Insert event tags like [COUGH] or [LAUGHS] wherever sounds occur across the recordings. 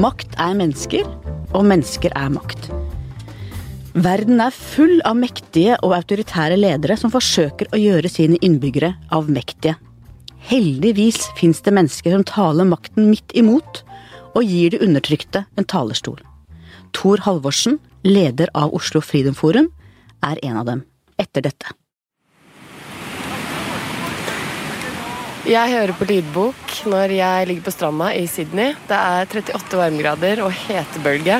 Makt er mennesker, og mennesker er makt. Verden er full av mektige og autoritære ledere som forsøker å gjøre sine innbyggere avmektige. Heldigvis fins det mennesker som taler makten midt imot, og gir de undertrykte en talerstol. Tor Halvorsen, leder av Oslo Freedom Forum, er en av dem. Etter dette. Jeg hører på lydbok når jeg ligger på stranda i Sydney. Det er 38 varmegrader og hetebølge.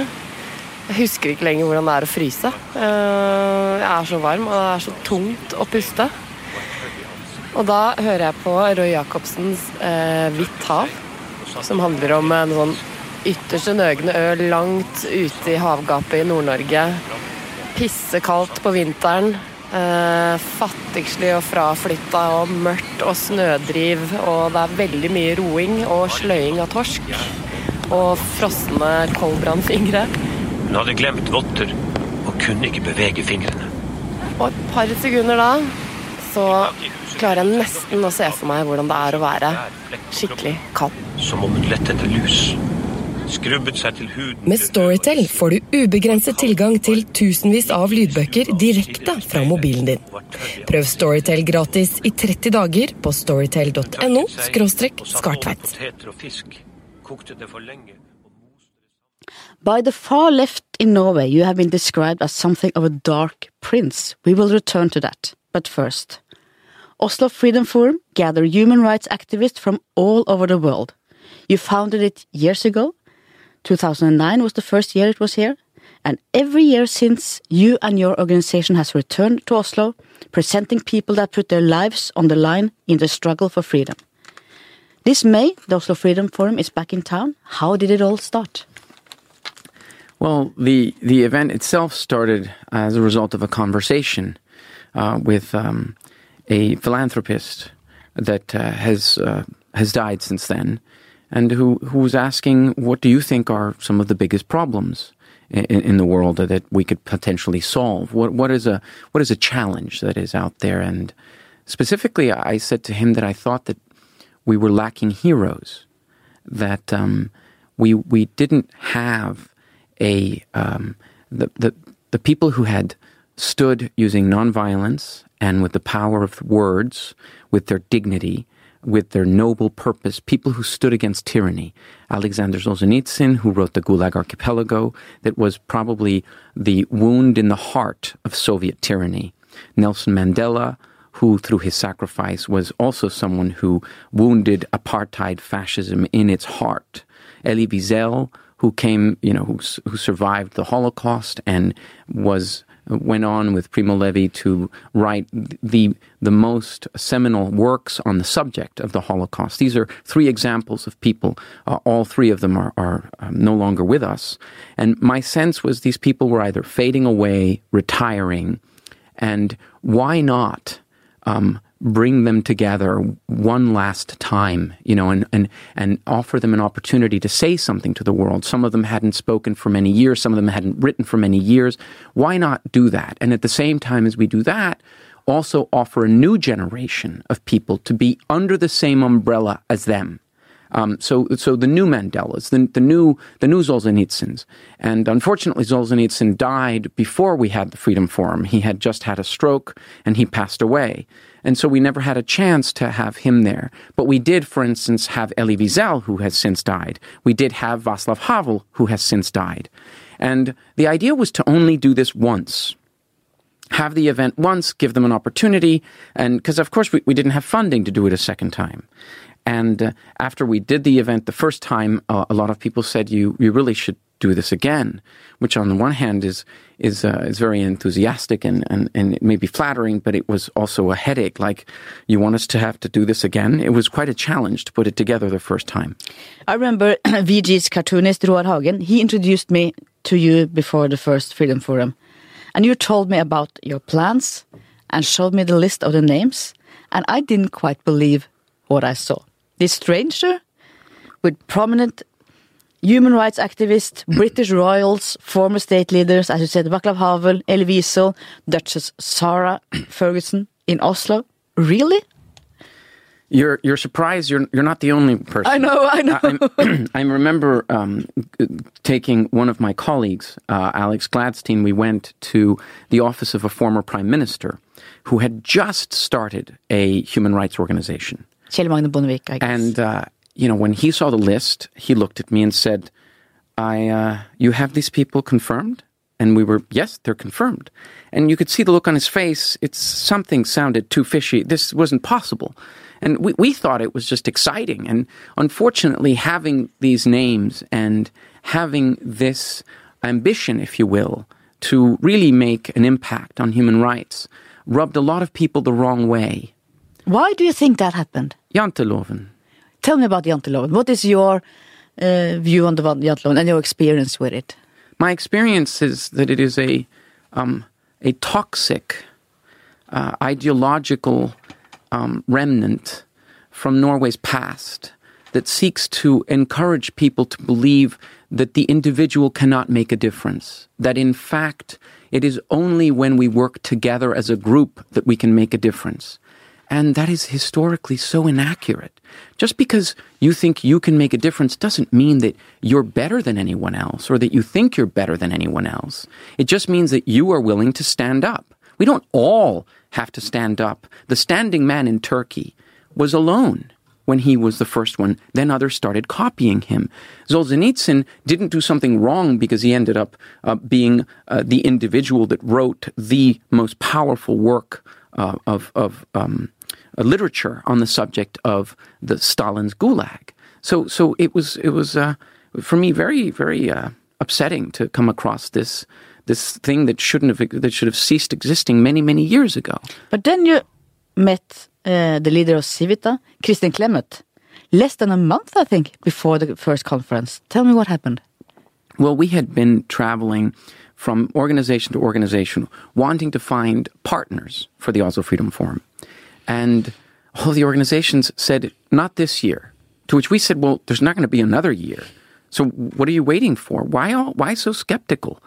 Jeg husker ikke lenger hvordan det er å fryse. Eh, jeg er så varm, og det er så tungt å puste. Og da hører jeg på Roy Jacobsens eh, 'Hvitt hav', som handler om en sånn ytterste nøgne ø langt ute i havgapet i Nord-Norge. Pissekaldt på vinteren. Eh, fattigslig og fraflytta og mørkt og snødriv. Og det er veldig mye roing og sløying av torsk. Og frosne koldbrannfingre. Hun hadde glemt votter og kunne ikke bevege fingrene. Og et par sekunder da så klarer jeg nesten å se for meg hvordan det er å være skikkelig kald. Som om hun lette etter lus. Skrubbet seg til huden Med Storytel får du ubegrenset tilgang til tusenvis av lydbøker direkte fra mobilen din. Prøv Storytel gratis i 30 dager på storytel.no skartveit. Poteter og fisk. Kokte det for lenge. By the far left in Norway, you have been described as something of a dark prince. We will return to that. But first, Oslo Freedom Forum gather human rights activists from all over the world. You founded it years ago. 2009 was the first year it was here. And every year since, you and your organization has returned to Oslo, presenting people that put their lives on the line in the struggle for freedom. This May, the Oslo Freedom Forum is back in town. How did it all start? Well, the the event itself started as a result of a conversation uh, with um, a philanthropist that uh, has uh, has died since then, and who who was asking, "What do you think are some of the biggest problems in, in the world that we could potentially solve? What what is a what is a challenge that is out there?" And specifically, I said to him that I thought that we were lacking heroes, that um, we we didn't have a um, the, the the people who had stood using nonviolence and with the power of words, with their dignity, with their noble purpose, people who stood against tyranny. Alexander Solzhenitsyn, who wrote the Gulag Archipelago, that was probably the wound in the heart of Soviet tyranny. Nelson Mandela, who through his sacrifice was also someone who wounded apartheid fascism in its heart. Elie Wiesel, who came, you know, who, who survived the Holocaust and was went on with Primo Levi to write the the most seminal works on the subject of the Holocaust. These are three examples of people. Uh, all three of them are, are um, no longer with us, and my sense was these people were either fading away, retiring, and why not? Um, bring them together one last time, you know, and, and, and offer them an opportunity to say something to the world. Some of them hadn't spoken for many years, some of them hadn't written for many years. Why not do that? And at the same time as we do that, also offer a new generation of people to be under the same umbrella as them. Um, so, so the new Mandelas, the, the new, the new Solzhenitsyns, and unfortunately, Solzhenitsyn died before we had the Freedom Forum. He had just had a stroke and he passed away, and so we never had a chance to have him there. But we did, for instance, have Elie Wiesel, who has since died. We did have Václav Havel, who has since died, and the idea was to only do this once have the event once, give them an opportunity, and because of course we, we didn't have funding to do it a second time. And uh, after we did the event the first time, uh, a lot of people said you you really should do this again, which on the one hand is is uh, is very enthusiastic and, and and it may be flattering, but it was also a headache. Like you want us to have to do this again. It was quite a challenge to put it together the first time. I remember [CLEARS THROAT] VG's cartoonist Roar Hagen. He introduced me to you before the first Freedom Forum, and you told me about your plans and showed me the list of the names, and I didn't quite believe what I saw. This stranger with prominent human rights activists, British royals, former state leaders, as you said, Václav Havel, Elie Wiesel, Duchess Sarah Ferguson in Oslo. Really? You're you're surprised. You're you're not the only person. I know, I know. I, [CLEARS THROAT] I remember um, taking one of my colleagues, uh, Alex Gladstein. We went to the office of a former prime minister who had just started a human rights organization. Kjell Magne Bondevik, I guess. And uh, you know, when he saw the list, he looked at me and said, "I, uh, you have these people confirmed?" And we were, yes, they're confirmed. And you could see the look on his face. It's something sounded too fishy. This wasn't possible. And we, we thought it was just exciting. And unfortunately, having these names and having this ambition, if you will, to really make an impact on human rights rubbed a lot of people the wrong way. Why do you think that happened? Janteloven. Tell me about Janteloven. What is your uh, view on the Janteloven and your experience with it? My experience is that it is a um, a toxic, uh, ideological um, remnant from Norway's past that seeks to encourage people to believe that the individual cannot make a difference. That in fact, it is only when we work together as a group that we can make a difference. And that is historically so inaccurate. Just because you think you can make a difference doesn't mean that you're better than anyone else or that you think you're better than anyone else. It just means that you are willing to stand up. We don't all have to stand up. The standing man in Turkey was alone when he was the first one. Then others started copying him. Solzhenitsyn didn't do something wrong because he ended up uh, being uh, the individual that wrote the most powerful work uh, of, of um, literature on the subject of the Stalin's Gulag. So, so it was, it was uh, for me very, very uh, upsetting to come across this this thing that shouldn't have that should have ceased existing many, many years ago. But then you met uh, the leader of Civita, Kristin Clemet, less than a month, I think, before the first conference. Tell me what happened. Well, we had been traveling from organization to organization, wanting to find partners for the Oslo Freedom Forum. And all the organizations said, not this year. To which we said, well, there's not going to be another year. So what are you waiting for? Why all, why so skeptical?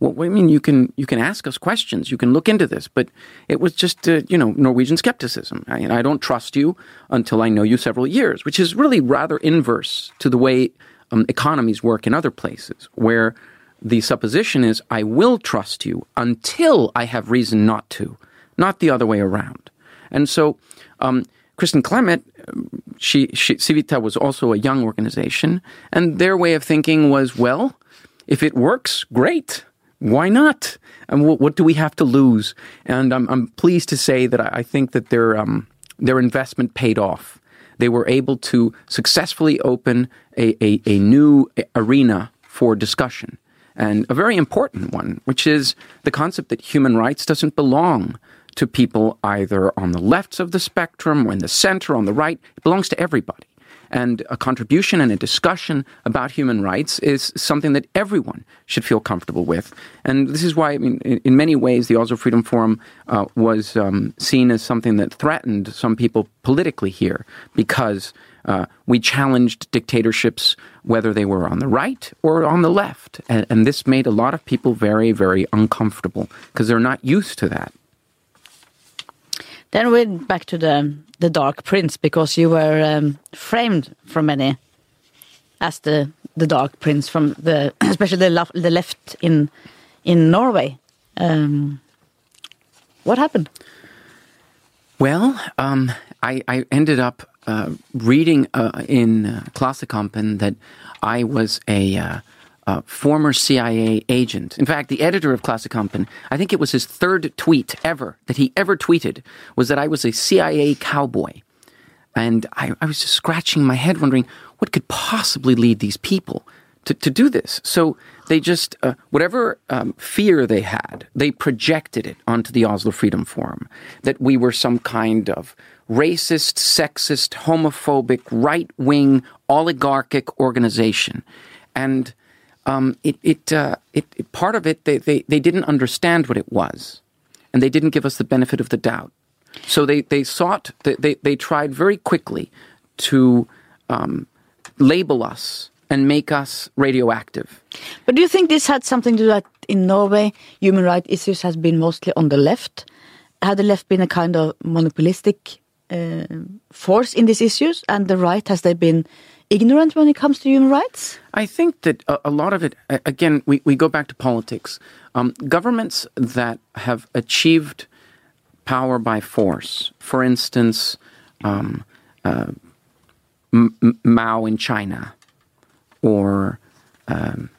Well, I mean, you can you can ask us questions, you can look into this, but it was just uh, you know Norwegian skepticism. I, I don't trust you until I know you several years, which is really rather inverse to the way um, economies work in other places, where the supposition is I will trust you until I have reason not to, not the other way around. And so, um, Kristin Clemet, she, she Civita was also a young organization, and their way of thinking was, well, if it works, great why not? And what, what, do we have to lose? And I'm, I'm pleased to say that I, I think that their um, their investment paid off. They were able to successfully open a, a, a new arena for discussion, and a very important one, which is the concept that human rights doesn't belong to people either on the left of the spectrum or in the center, on the right. It belongs to everybody. And a contribution and a discussion about human rights is something that everyone should feel comfortable with. And this is why, I mean, in, in many ways, the Oslo Freedom Forum uh, was um, seen as something that threatened some people politically here because uh, we challenged dictatorships, whether they were on the right or on the left. And, and this made a lot of people very, very uncomfortable because they're not used to that. Then we're back to the the Dark Prince because you were um, framed for many as the the Dark Prince from the [CLEARS THROAT] especially the left, the left in in Norway. Um, what happened? Well, um, I, I, ended up uh, reading uh, in uh, that I was a uh, former CIA agent. In fact, the editor of Klassekampen, I think it was his third tweet ever that he ever tweeted, was that I was a CIA cowboy. And I, I was just scratching my head, wondering what could possibly lead these people to, to do this. So they just, uh, whatever um, fear they had, they projected it onto the Oslo Freedom Forum that we were some kind of racist, sexist, homophobic, right wing, oligarchic organization. And um, it, it, uh, it, it, part of it, they, they, they didn't understand what it was, and they didn't give us the benefit of the doubt. So they, they sought, they, they, they tried very quickly to um, label us and make us radioactive. But do you think this had something to do that in Norway, human rights issues has been mostly on the left? Had the left been a kind of monopolistic uh, force in these issues, and the right has they been ignorant when it comes to human rights? I think that a, lot of it, again, we, we go back to politics. Um, governments that have achieved power by force, for instance, um, uh, M- Mao in China or um,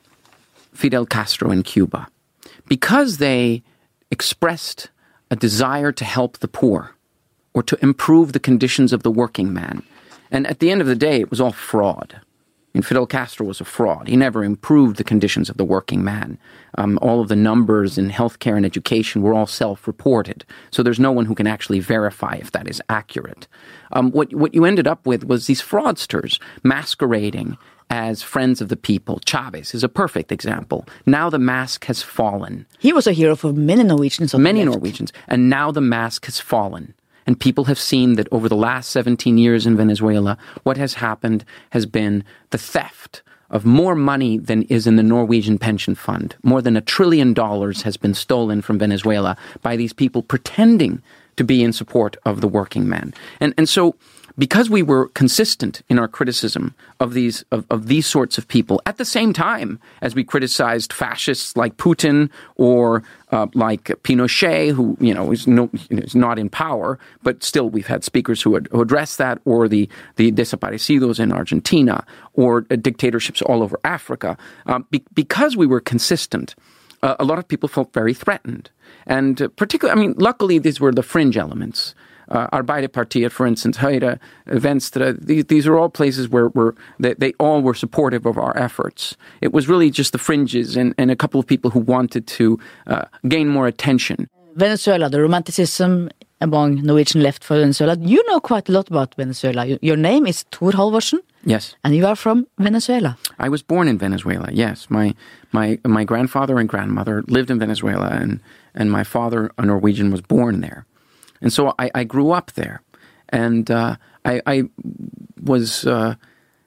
Fidel Castro in Cuba, because they expressed a desire to help the poor or to improve the conditions of the working man. And at the end of the day, it was all fraud. And Fidel Castro was a fraud. He never improved the conditions of the working man. Um, all of the numbers in healthcare and education were all self-reported, so there's no one who can actually verify if that is accurate. Um, what what you ended up with was these fraudsters masquerading as friends of the people. Chavez is a perfect example. Now the mask has fallen He was a hero for many Norwegians. on the many left. Norwegians, and now the mask has fallen. And people have seen that over the last 17 years in Venezuela, what has happened has been the theft of more money than is in the Norwegian pension fund. More than a trillion dollars has been stolen from Venezuela by these people pretending to be in support of the working man. And, and so, because we were consistent in our criticism of these of, of these sorts of people at the same time as we criticized fascists like Putin or uh, like Pinochet, who you know is, no, is not in power, but still we've had speakers who, ad- who address that, or the the desaparecidos in Argentina, or uh, dictatorships all over Africa. Um, be- because we were consistent, uh, a lot of people felt very threatened, and uh, particularly, I mean, luckily these were the fringe elements uh, Arbeiderpartiet, for instance, Høyre, Venstre, these, these are all places where, where they, they all were supportive of our efforts. It was really just the fringes and, and a couple of people who wanted to uh, gain more attention. Venezuela, the romanticism among Norwegian left for Venezuela. You know quite a lot about Venezuela. Your name is Thor Halvorssen, Yes. and you are from Venezuela. I was born in Venezuela. Yes, my my my grandfather and grandmother lived in Venezuela, and and my father, a Norwegian, was born there, and so I, I grew up there, and uh, I, I was. Uh,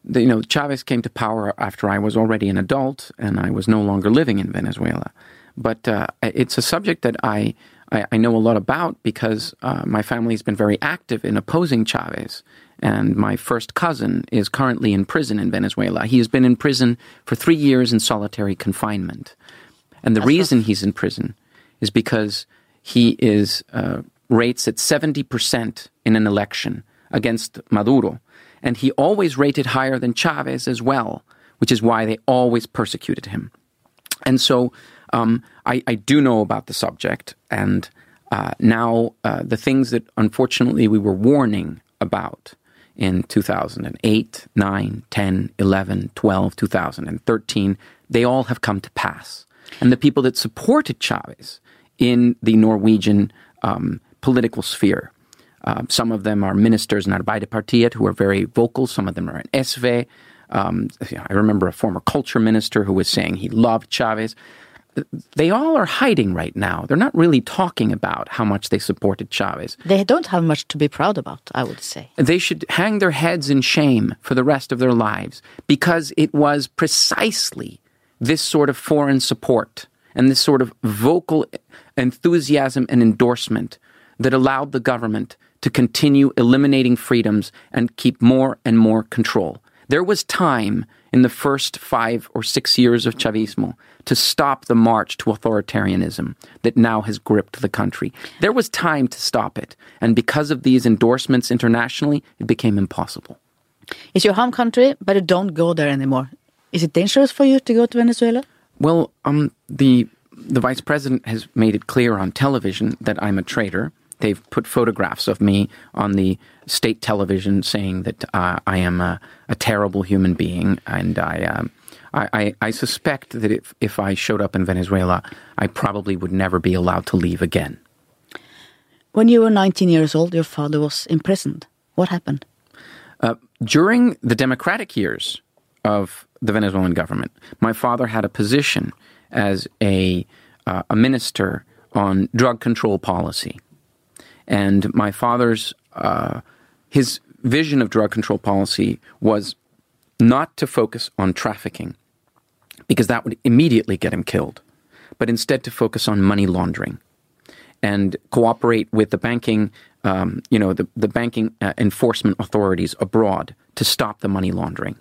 the, you know, Chavez came to power after I was already an adult and I was no longer living in Venezuela. But uh, it's a subject that I, I, I know a lot about because uh, my family has been very active in opposing Chavez. And my first cousin is currently in prison in Venezuela. He has been in prison for three years in solitary confinement. And the reason he's in prison is because he is uh, rates at 70% in an election against Maduro. And he always rated higher than Chavez as well, which is why they always persecuted him. And so um, I, I do know about the subject. And uh, now uh, the things that unfortunately we were warning about in 2008, 9, 10, 11, 12, 2013, they all have come to pass. And the people that supported Chavez in the Norwegian um, political sphere, uh, some of them are ministers in Arbeiderpartiet who are very vocal. Some of them are in SV. Um, I remember a former culture minister who was saying he loved Chavez. They all are hiding right now. They're not really talking about how much they supported Chavez. They don't have much to be proud about, I would say. They should hang their heads in shame for the rest of their lives because it was precisely this sort of foreign support and this sort of vocal enthusiasm and endorsement that allowed the government to continue eliminating freedoms and keep more and more control. There was time in the first five or six years of Chavismo to stop the march to authoritarianism that now has gripped the country. There was time to stop it. And because of these endorsements internationally, it became impossible. It's your home country, but you don't go there anymore. Is it dangerous for you to go to Venezuela? Well, um, the the vice president has made it clear on television that I'm a traitor. They've put photographs of me on the state television saying that uh, I am a, a terrible human being, and I, um, I, I, I suspect that if if I showed up in Venezuela, I probably would never be allowed to leave again. When you were 19 years old, your father was imprisoned. What happened? during the democratic years of the Venezuelan government, my father had a position as a uh, a minister on drug control policy, and my father's uh, his vision of drug control policy was not to focus on trafficking because that would immediately get him killed, but instead to focus on money laundering and cooperate with the banking um, you know, the, the banking uh, enforcement authorities abroad to stop the money laundering.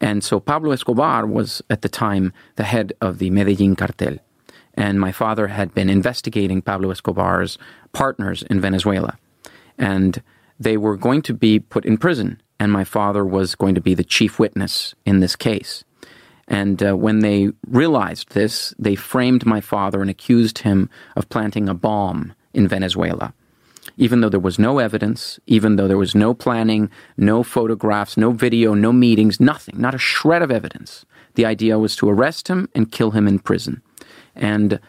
And so Pablo Escobar was at the time the head of the Medellin cartel. And my father had been investigating Pablo Escobar's partners in Venezuela. And they were going to be put in prison. And my father was going to be the chief witness in this case. And uh, when they realized this, they framed my father and accused him of planting a bomb in Venezuela. Even though there was no evidence, even though there was no planning, no photographs, no video, no meetings, nothing, not a shred of evidence. The idea was to arrest him and kill him in prison. And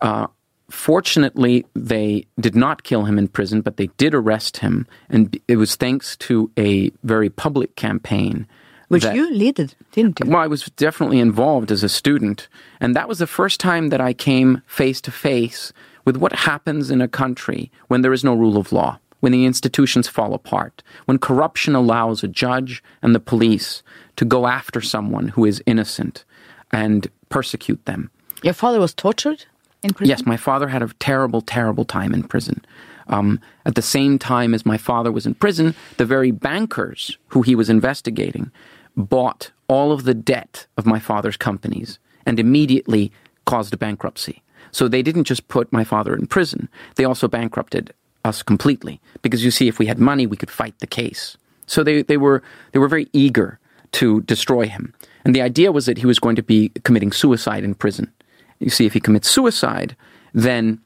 uh, fortunately, they did not kill him in prison, but they did arrest him. And it was thanks to a very public campaign Which that- you led, didn't you? well, I was definitely involved as a student, and that was the first time that I came face to face with what happens in a country when there is no rule of law, when the institutions fall apart, when corruption allows a judge and the police to go after someone who is innocent and persecute them. Your father was tortured in prison? Yes, my father had a terrible, terrible time in prison. Um, at the same time as my father was in prison, the very bankers who he was investigating bought all of the debt of my father's companies and immediately caused a bankruptcy. So they didn't just put my father in prison, they also bankrupted us completely. Because you see, if we had money, we could fight the case. So they, they, were, they were very eager to destroy him. And the idea was that he was going to be committing suicide in prison. You see, if he commits suicide, then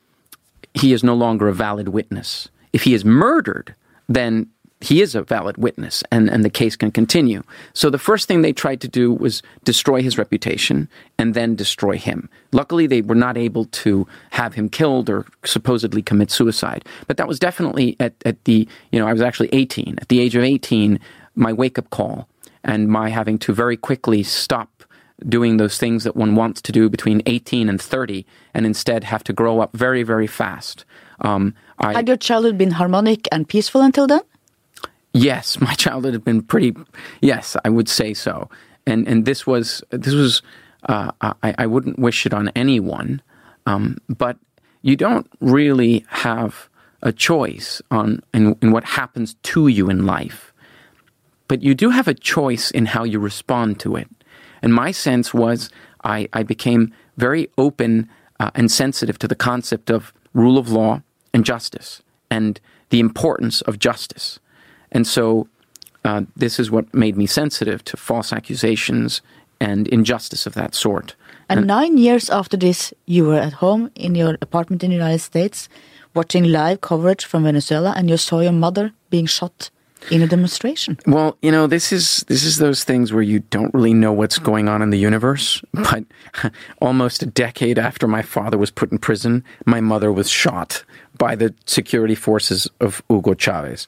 he is no longer a valid witness. If he is murdered, then he is a valid witness and, and the case can continue. So the first thing they tried to do was destroy his reputation and then destroy him. Luckily, they were not able to have him killed or supposedly commit suicide. But that was definitely at, at the, you know, I was actually 18. At the age of 18, my wake up call and my having to very quickly stop doing those things that one wants to do between 18 and 30 and instead have to grow up very, very fast. Um, I, Had your childhood been harmonic and peaceful until then? Yes, [LAUGHS] my childhood had been pretty. Yes, I would say so. And and this was this was. Uh, I I wouldn't wish it on anyone, um, but you don't really have a choice on in, in what happens to you in life. But you do have a choice in how you respond to it. And my sense was I, I became very open uh, and sensitive to the concept of rule of law and justice and the importance of justice. And so uh, this is what made me sensitive to false accusations and injustice of that sort. And nine years after this, you were at home in your apartment in the United States, watching live coverage from Venezuela, and you saw your mother being shot in a demonstration. Well, you know, this is this is those things where you don't really know what's going on in the universe. But [LAUGHS] almost a decade after my father was put in prison, my mother was shot by the security forces of Hugo Chavez.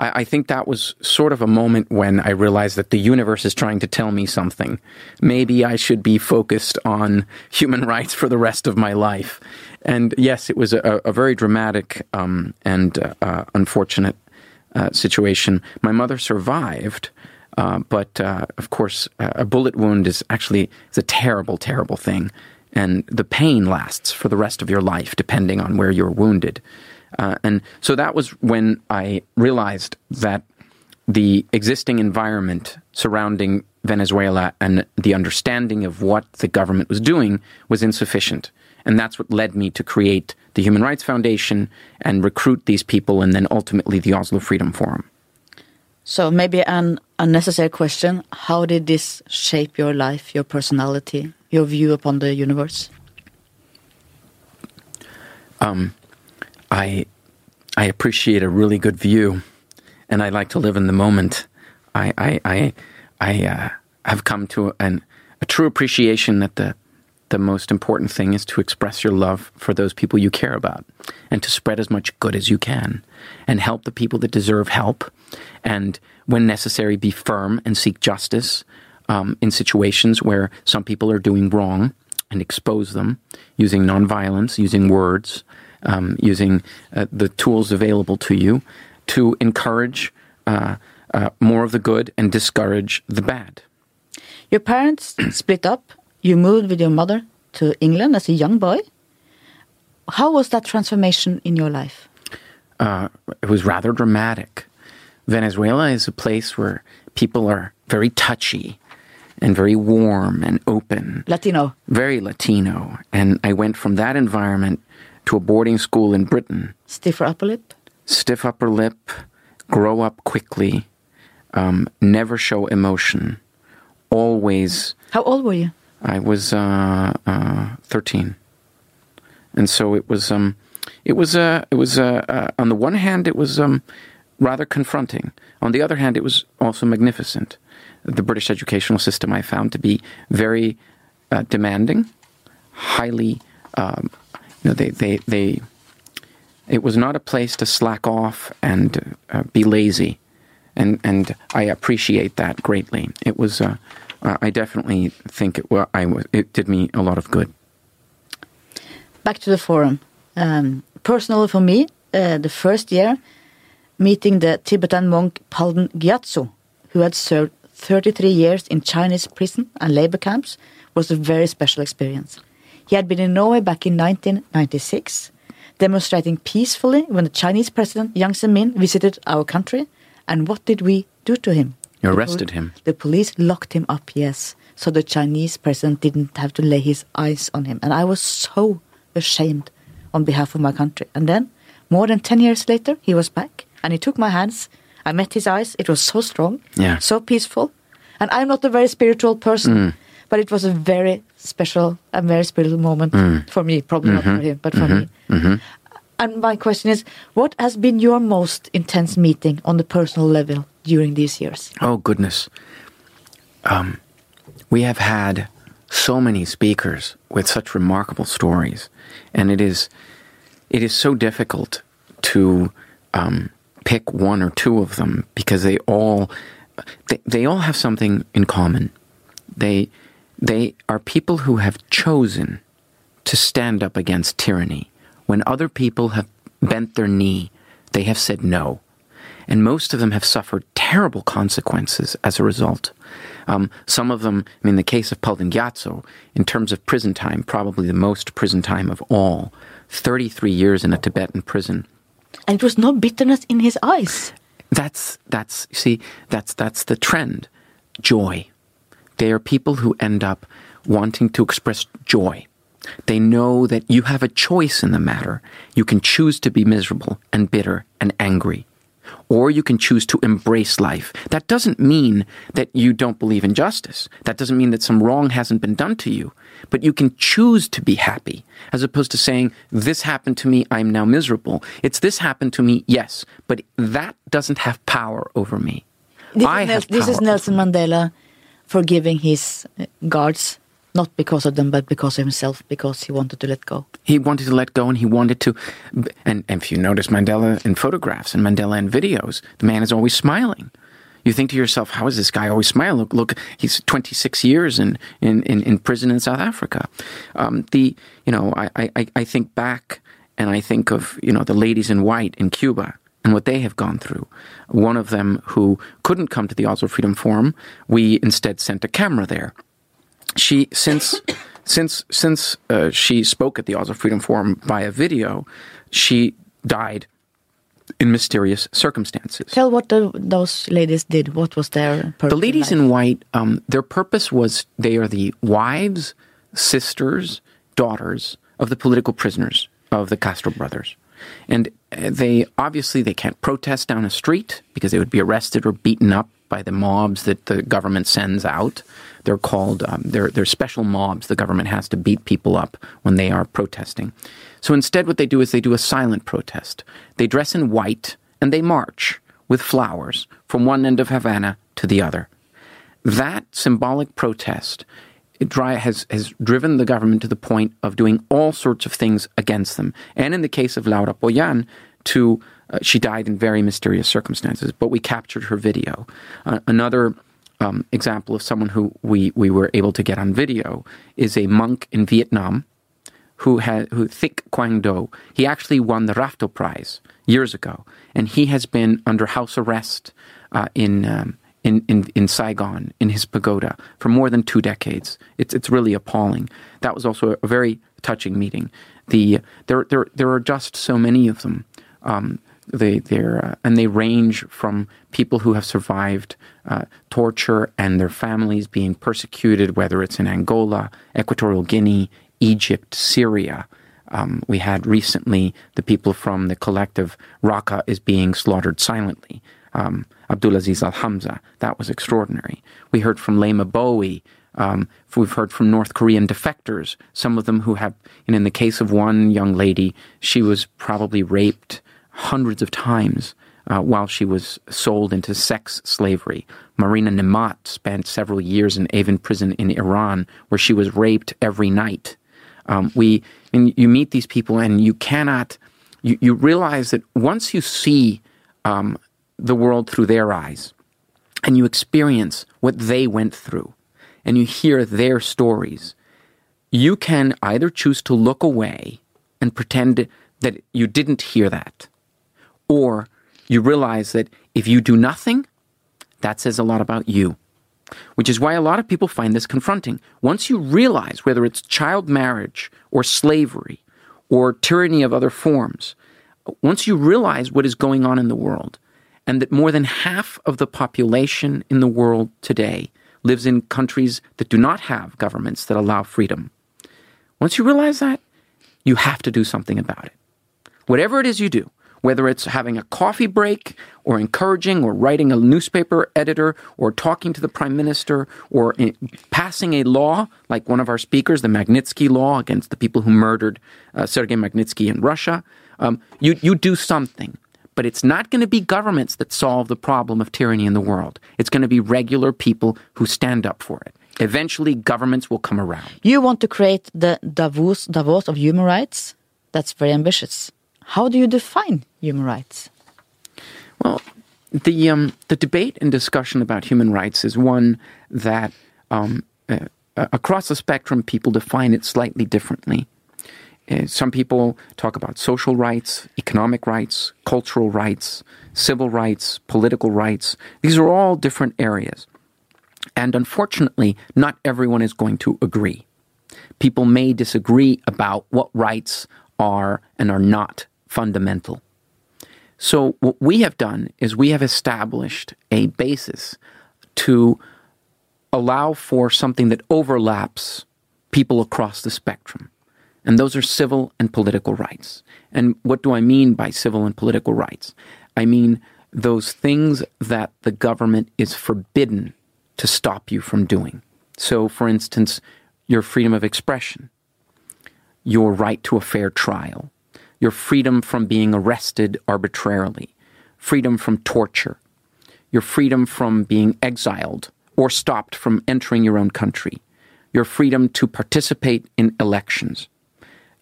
I, think that was sort of a moment when I realized that the universe is trying to tell me something. Maybe I should be focused on human [LAUGHS] rights for the rest of my life. And yes, it was a, a very dramatic um, and uh, uh, unfortunate uh, situation. My mother survived, uh, but uh, of course, uh, a bullet wound is actually it's a terrible, terrible thing, and the pain lasts for the rest of your life, depending on where you're wounded. Uh, and so that was when I realized that the existing environment surrounding Venezuela and the understanding of what the government was doing was insufficient. And that's what led me to create the Human Rights Foundation and recruit these people and then ultimately the Oslo Freedom Forum. So maybe an unnecessary question: How did this shape your life, your personality, your view upon the universe? I I appreciate a really good view, and I like to live in the moment. I I I, I uh, have come to an, a true appreciation that the the most important thing is to express your love for those people you care about, and to spread as much good as you can, and help the people that deserve help, and when necessary, be firm and seek justice um, in situations where some people are doing wrong, and expose them using nonviolence, using words, um, using uh, the tools available to you to encourage uh, uh, more of the good and discourage the bad. Your parents split up. You moved with your mother to England as a young boy. How was that transformation in your life? uh, it was rather dramatic. Venezuela is a place where people are very touchy and very warm and open, Latino. very Latino. And I went from that environment to a boarding school in Britain. Stiffer upper lip. Stiff upper lip, grow up quickly, um, never show emotion, always How old were you? I was uh, uh, thirteen, and so it was. Um, it was. Uh, it was. Uh, uh, on the one hand, it was um, rather confronting. On the other hand, it was also magnificent. The British educational system I found to be very uh, demanding, highly. Um, you know, they, they, they. It was not a place to slack off and be lazy, and and I appreciate that greatly. It was. Uh, I definitely think it. Well, I. It did me a lot of good. Back to the forum. Um, personally, for me, uh, the first year, meeting the Tibetan monk Palden Gyatso, who had served 33 years in Chinese prison and labor camps, was a very special experience. He had been in Norway back in 1996, demonstrating peacefully when the Chinese president Jiang Zemin visited our country. And what did we do to him? You The arrested him. The police locked him up, yes, so the Chinese president didn't have to lay his eyes on him. And I was so ashamed on behalf of my country. And then, more than 10 years later, he was back and he took my hands. I met his eyes. It was so strong, Yeah. so peaceful. And I'm not a very spiritual person, mm. but it was a very special and very spiritual moment mm. for me. Probably not for mm-hmm. him, but for mm-hmm. me. Mm-hmm. And my question is, what has been your most intense meeting on the personal level during these years? Oh goodness. Um, we have had so many speakers with such remarkable stories, and it is it is so difficult to um, pick one or two of them because they all they, they all have something in common. They they are people who have chosen to stand up against tyranny. When other people have bent their knee, they have said no. And most of them have suffered terrible consequences as a result. Um, some of them, I mean, the case of Palden Gyatso, in terms of prison time, probably the most prison time of all 33 years in a Tibetan prison. And it was no bitterness in his eyes. That's that's see that's that's the trend. Joy. They are people who end up wanting to express joy. They know that you have a choice in the matter. You can choose to be miserable and bitter and angry. Or you can choose to embrace life. That doesn't mean that you don't believe in justice. That doesn't mean that some wrong hasn't been done to you. But you can choose to be happy, as opposed to saying, This happened to me, I'm now miserable. It's this happened to me, yes, but that doesn't have power over me. This, I is, Nel- this is Nelson Mandela forgiving his uh, guards, not because of them, but because of himself, because he wanted to let go. He wanted to let go and he wanted to. And, and if you notice Mandela in photographs and Mandela in videos, the man is always smiling. You think to yourself, how is this guy always smiling? Look, look he's 26 years in, in, in, in prison in South Africa. Um, the, you know, I, I, I think back and I think of, you know, the ladies in white in Cuba and what they have gone through. One of them who couldn't come to the Oslo Freedom Forum, we instead sent a camera there she since [COUGHS] since since uh, she spoke at the Oslo Freedom Forum via video, she died in mysterious circumstances. Tell what the, those ladies did. What was their purpose? The ladies in in white, um, their purpose was they are the wives, sisters, daughters of the political prisoners of the Castro brothers. And uh, they obviously they can't protest down a street because they would be arrested or beaten up by the mobs that the government sends out. They're called um, they're they're special mobs the government has to beat people up when they are protesting. So instead, what they do is they do a silent protest. They dress in white and they march with flowers from one end of Havana to the other. That symbolic protest has, has driven the government to the point of doing all sorts of things against them. And in the case of Laura Pollán, to uh, she died in very mysterious circumstances, but we captured her video. Uh, another um, example of someone who we, we were able to get on video is a monk in Vietnam who had who Thich Quang Do. He actually won the Rafto Prize years ago, and he has been under house arrest uh, in, um, in in in Saigon in his pagoda for more than two decades. It's it's really appalling. That was also a very touching meeting. The there there there are just so many of them Um, they they're uh, and they range from people who have survived uh, torture and their families being persecuted, whether it's in Angola, Equatorial Guinea, Egypt, Syria. Um, we had recently the people from the collective Raqqa is being slaughtered silently. Um, Abdulaziz Al Hamza, that was extraordinary. We heard from Leymah Gbowee. Um, we've heard from North Korean defectors, some of them who have, and in the case of one young lady, she was probably raped hundreds of times uh, while she was sold into sex slavery. Marina Nemat spent several years in Evin prison in Iran, where she was raped every night. Um, we, and you meet these people, and you cannot. You, you realize that once you see um, the world through their eyes, and you experience what they went through, and you hear their stories, you can either choose to look away and pretend that you didn't hear that, or you realize that if you do nothing, that says a lot about you. Which is why a lot of people find this confronting. Once you realize whether it's child marriage or slavery or tyranny of other forms, once you realize what is going on in the world, and that more than half of the population in the world today lives in countries that do not have governments that allow freedom. Once you realize that, you have to do something about it. Whatever it is you do, whether it's having a coffee break or encouraging or writing a newspaper editor or talking to the prime minister or passing a law like one of our speakers, the Magnitsky law against the people who murdered uh, Sergei Magnitsky in Russia, um, you, you do something. But it's not going to be governments that solve the problem of tyranny in the world. It's going to be regular people who stand up for it. Eventually, governments will come around. You want to create the Davos, Davos of human rights? That's very ambitious. How do you define human rights? Well, the um, the debate and discussion about human rights is one that um, uh, across the spectrum people define it slightly differently. Uh, some people talk about social rights, economic rights, cultural rights, civil rights, political rights. These are all different areas. And unfortunately, not everyone is going to agree. People may disagree about what rights are and are not fundamental. So, what we have done is we have established a basis to allow for something that overlaps people across the spectrum. And those are civil and political rights. And what do I mean by civil and political rights? I mean those things that the government is forbidden to stop you from doing. So, for instance, your freedom of expression, your right to a fair trial, your freedom from being arrested arbitrarily, freedom from torture, your freedom from being exiled or stopped from entering your own country, your freedom to participate in elections,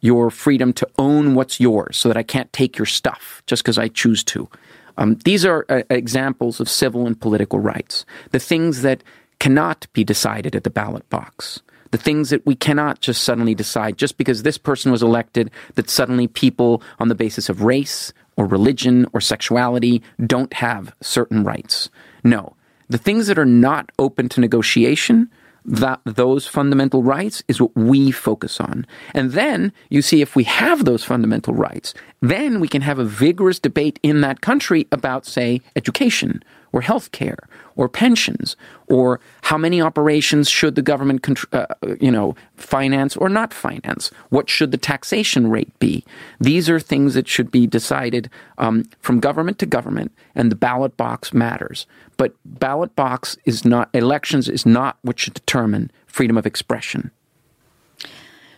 your freedom to own what's yours so that I can't take your stuff just because I choose to. Um, these are uh, examples of civil and political rights, the things that cannot be decided at the ballot box the things that we cannot just suddenly decide just because this person was elected that suddenly people on the basis of race or religion or sexuality don't have certain rights. No. The things that are not open to negotiation, that those fundamental rights is what we focus on. And then you see if we have those fundamental rights, then we can have a vigorous debate in that country about, say, education or health care or pensions or how many operations should the government uh, you know finance or not finance? What should the taxation rate be? These are things that should be decided um, from government to government and the ballot box matters. But ballot box is not elections is not what should determine freedom of expression.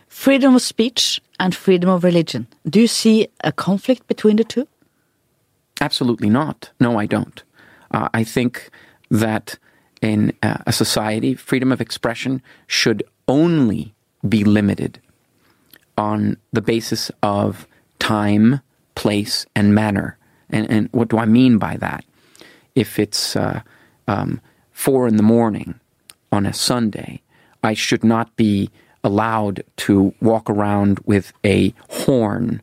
Freedom of speech and freedom of religion. Do you see a conflict between the two? Absolutely not. No i don't uh, I think that in uh, a society, freedom of expression should only be limited on the basis of time, place, and manner. And, and what do I mean by that? If it's uh, um, four in the morning on a Sunday, I should not be allowed to walk around with a horn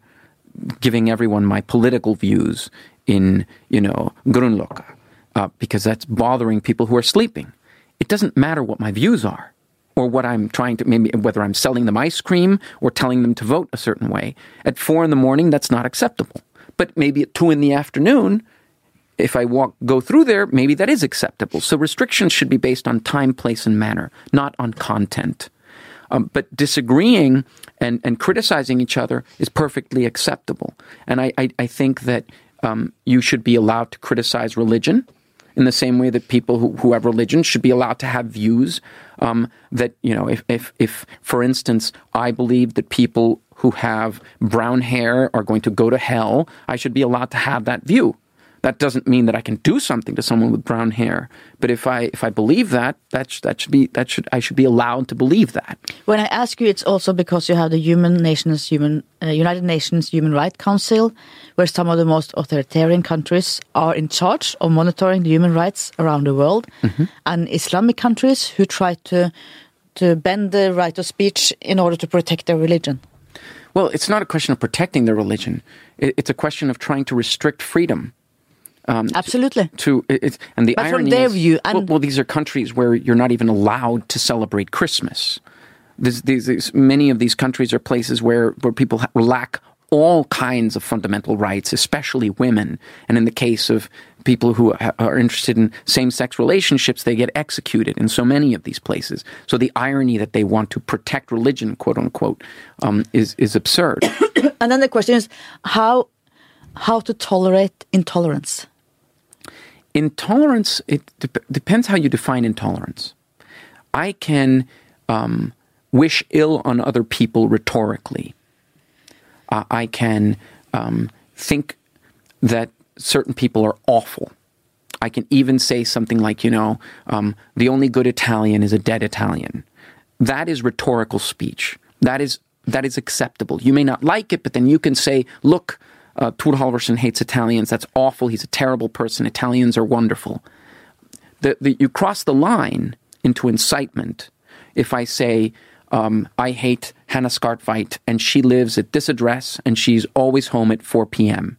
giving everyone my political views in, you know, Grünerløkka uh, because that's bothering people who are sleeping. It doesn't matter what my views are or what I'm trying to, maybe whether I'm selling them ice cream or telling them to vote a certain way. At four in the morning, that's not acceptable. But maybe at two in the afternoon, if I walk go through there, maybe that is acceptable. So restrictions should be based on time, place, and manner, not on content. Um, but disagreeing and, and criticizing each other is perfectly acceptable. And I, I, I think that um, you should be allowed to criticize religion in the same way that people who, who have religion should be allowed to have views um, that, you know, if, if, if, for instance, I believe that people who have brown hair are going to go to hell, I should be allowed to have that view. That doesn't mean that I can do something to someone with brown hair. But if I if I believe that, that sh- that should be that should I should be allowed to believe that. When I ask you, it's also because you have the Human Nations Human uh, United Nations Human Rights Council, where some of the most authoritarian countries are in charge of monitoring the human rights around the world, and Islamic countries who try to to bend the right of speech in order to protect their religion. Well, it's not a question of protecting their religion. It's a question of trying to restrict freedom. Absolutely. To it, and the But from their is, view, well, and- well, these are countries where you're not even allowed to celebrate Christmas. This, these, these, many of these countries are places where where people ha- lack all kinds of fundamental rights, especially women. And in the case of people who are interested in same-sex relationships, they get executed in so many of these places. So the irony that they want to protect religion, quote unquote, um, is is absurd. [COUGHS] And then the question is how how to tolerate intolerance. Intolerance it dep depends how you define intolerance. I can um, wish ill on other people rhetorically. Uh, i can um, think that certain people are awful. I can even say something like you know um, the only good italian is a dead italian. That is rhetorical speech. That is that is acceptable. You may not like it but then you can say look uh, Thor Halvorssen hates Italians. That's awful. He's a terrible person. Italians are wonderful. The, the, you cross the line into incitement if I say, um, I hate Hannah Skartveit and she lives at this address and she's always home at 4 p.m.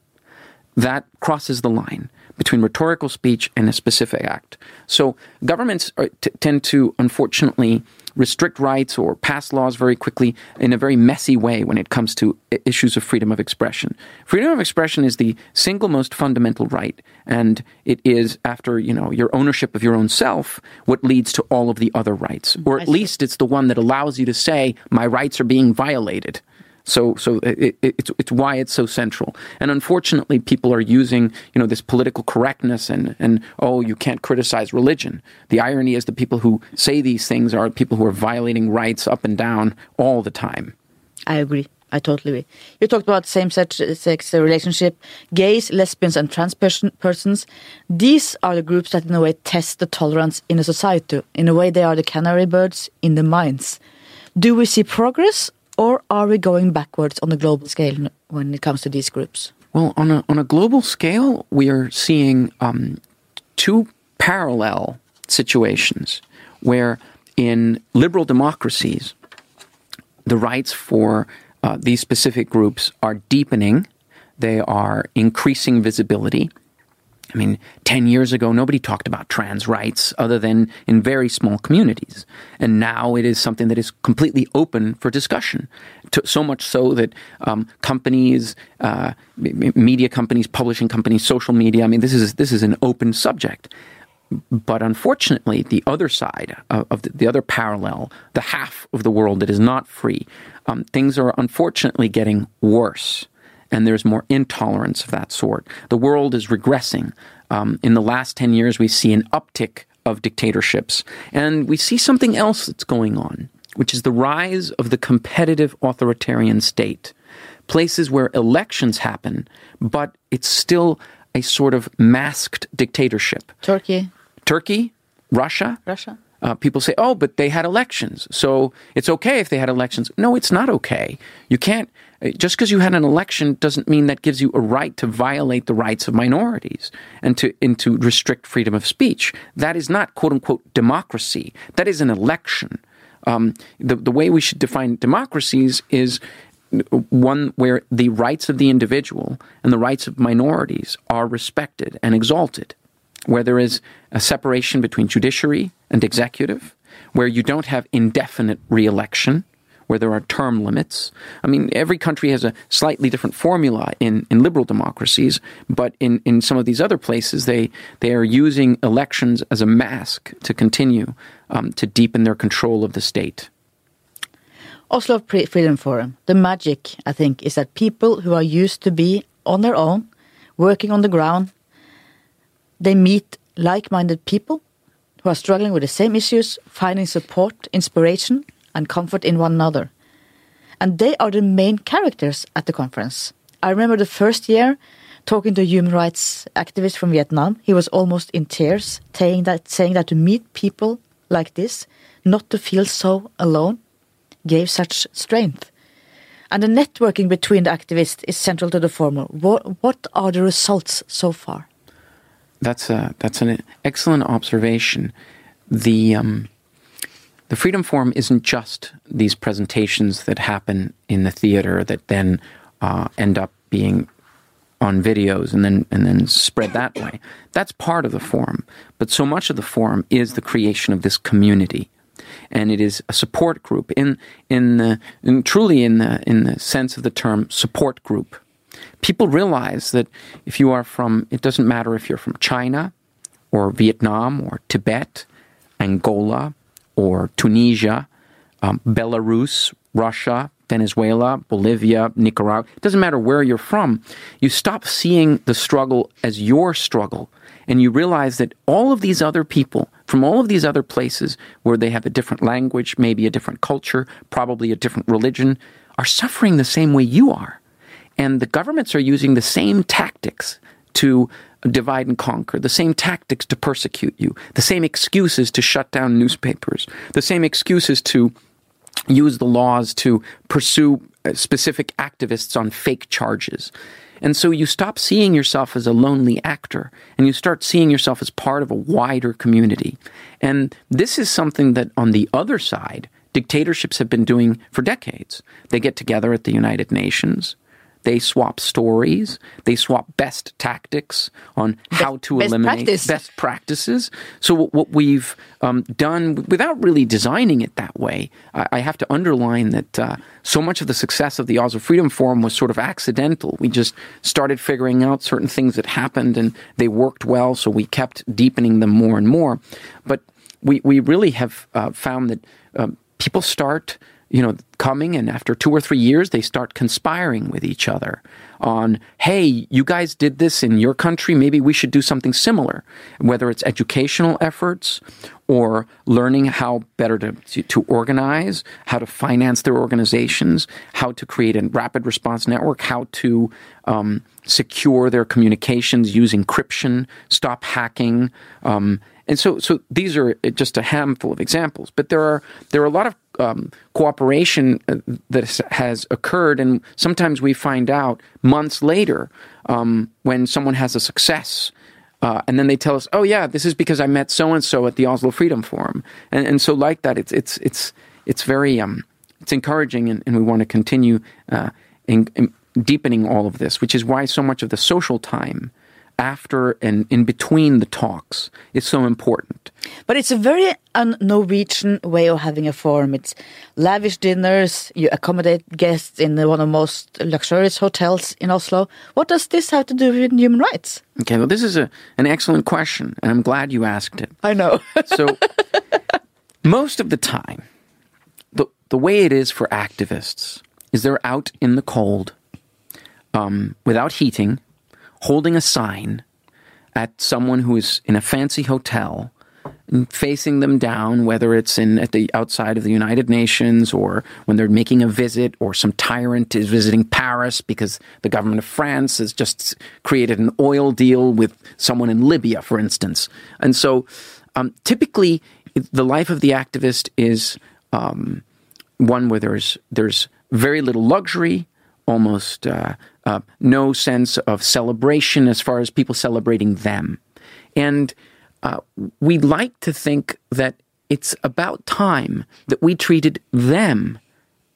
That crosses the line between rhetorical speech and a specific act. So governments are, t- tend to, unfortunately, restrict rights or pass laws very quickly in a very messy way when it comes to issues of freedom of expression. Freedom of expression is the single most fundamental right, and it is, after you know your ownership of your own self, what leads to all of the other rights, or at least it's the one that allows you to say my rights are being violated. So, so it, it, it's it's why it's so central. And unfortunately, people are using you know this political correctness and and oh you can't criticize religion. The irony is the people who say these things are people who are violating rights up and down all the time. I agree. I totally agree. You talked about same-sex relationship, gays, lesbians, and trans person, persons. These are the groups that, in a way, test the tolerance in a society. In a way, they are the canary birds in the mines. Do we see progress, or are we going backwards on a global scale when it comes to these groups? Well, on a on a global scale, we are seeing um, two parallel situations where in liberal democracies, the rights for uh, these specific groups are deepening. They are increasing visibility. I mean, 10 years ago, nobody talked about trans rights other than in very small communities. And now it is something that is completely open for discussion. So much so that um, companies, uh, media companies, publishing companies, social media, I mean, this is, this is an open subject. But unfortunately, the other side of, of the, the other parallel, the half of the world that is not free, um, things are unfortunately getting worse and there's more intolerance of that sort. The world is regressing. Um, in the last 10 years, we see an uptick of dictatorships, and we see something else that's going on, which is the rise of the competitive authoritarian state. Places where elections happen, but it's still a sort of masked dictatorship. Turkey, Turkey, Russia, Russia. uh, people say, oh, but they had elections, so it's okay if they had elections. No, it's not okay. You can't, just because you had an election doesn't mean that gives you a right to violate the rights of minorities and to, and to restrict freedom of speech. That is not quote unquote democracy. That is an election. Um, the, the way we should define democracies is one where the rights of the individual and the rights of minorities are respected and exalted where there is a separation between judiciary and executive, where you don't have indefinite reelection, where there are term limits. I mean, every country has a slightly different formula in, in liberal democracies, but in, in some of these other places, they, they are using elections as a mask to continue um, to deepen their control of the state. Oslo Freedom Forum, the magic, I think, is that people who are used to be on their own, working on the ground, they meet like minded people who are struggling with the same issues, finding support, inspiration, and comfort in one another. And they are the main characters at the conference. I remember the first year talking to a human rights activist from Vietnam. He was almost in tears, saying that, saying that to meet people like this, not to feel so alone, gave such strength. And the networking between the activists is central to the formal. What, what are the results so far? That's a that's an excellent observation. The um, the Freedom Forum isn't just these presentations that happen in the theater that then uh, end up being on videos and then and then spread that way. That's part of the forum, but so much of the forum is the creation of this community, and it is a support group in in the in truly in the in the sense of the term support group people realize that if you are from, it doesn't matter if you're from China or Vietnam or Tibet, Angola or Tunisia, um, Belarus, Russia, Venezuela, Bolivia, Nicaragua, it doesn't matter where you're from, you stop seeing the struggle as your struggle. And you realize that all of these other people from all of these other places where they have a different language, maybe a different culture, probably a different religion, are suffering the same way you are. And the governments are using the same tactics to divide and conquer, the same tactics to persecute you, the same excuses to shut down newspapers, the same excuses to use the laws to pursue uh, specific activists on fake charges. And so you stop seeing yourself as a lonely actor and you start seeing yourself as part of a wider community. And this is something that on the other side, dictatorships have been doing for decades. They get together at the United Nations. They swap stories. They swap best tactics on how to best eliminate practice. best practices. So what, what we've um, done, without really designing it that way, I, I have to underline that uh, so much of the success of the Oslo Freedom Forum was sort of accidental. We just started figuring out certain things that happened, and they worked well, so we kept deepening them more and more. But we we really have uh, found that uh, people start you know, coming and after two or three years, they start conspiring with each other on, hey, you guys did this in your country, maybe we should do something similar. Whether it's educational efforts or learning how better to, to, organize, how to finance their organizations, how to create a rapid response network, how to um, secure their communications using encryption, stop hacking, um, and so, so these are just a handful of examples, but there are there are a lot of um, cooperation uh, that has occurred, and sometimes we find out months later um, when someone has a success. Uh, and then they tell us, "Oh yeah, this is because I met so and so at the Oslo Freedom Forum," and, and so like that, it's it's it's it's very um, it's encouraging, and, and we want to continue uh, in, in deepening all of this, which is why so much of the social time after and in between the talks is so important. But it's a very un-Norwegian way of having a forum. It's lavish dinners, you accommodate guests in one of the most luxurious hotels in Oslo. What does this have to do with human rights? Okay, well, this is a, an excellent question, and I'm glad you asked it. I know. [LAUGHS] so, most of the time, the, the way it is for activists is they're out in the cold um, without heating holding a sign at someone who is in a fancy hotel and facing them down, whether it's in at the outside of the United Nations or when they're making a visit, or some tyrant is visiting Paris because the government of France has just created an oil deal with someone in Libya, for instance. And so, um, typically, the life of the activist is um, one where there's there's very little luxury, almost uh, uh, no sense of celebration as far as people celebrating them. And uh, we like to think that it's about time that we treated them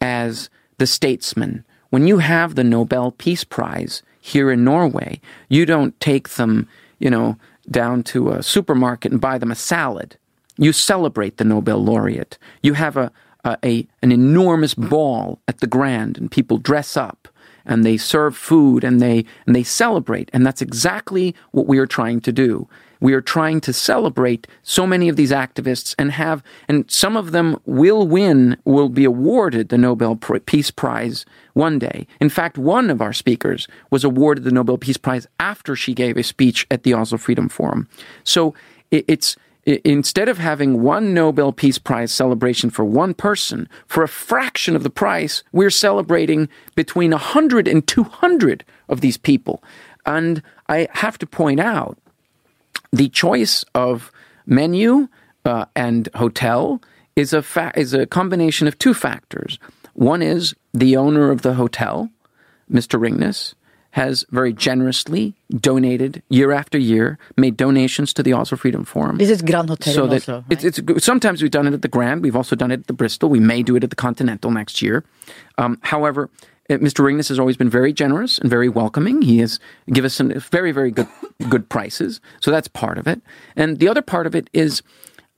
as the statesmen. When you have the Nobel Peace Prize here in Norway, you don't take them, you know, down to a supermarket and buy them a salad. You celebrate the Nobel laureate. You have a, uh, a an enormous ball at the Grand, and people dress up and they serve food and they and they celebrate, and that's exactly what we are trying to do. We are trying to celebrate so many of these activists and have, and some of them will win, will be awarded the Nobel Peace Prize one day. In fact, one of our speakers was awarded the Nobel Peace Prize after she gave a speech at the Oslo Freedom Forum. So it's instead of having one Nobel Peace Prize celebration for one person, for a fraction of the price, we're celebrating between 100 and 200 of these people. And I have to point out the choice of menu uh, and hotel is a fa- is a combination of two factors. One is the owner of the hotel, Mr. Ringnes, has very generously donated year after year, made donations to the Oslo Freedom Forum. This is Grand Hotel so that also, right? it's, it's, sometimes we've done it at the Grand. We've also done it at the Bristol. We may do it at the Continental next year. Um, however, uh, Mr. Ringnes has always been very generous and very welcoming. He has given us some very, very good, good prices. So that's part of it. And the other part of it is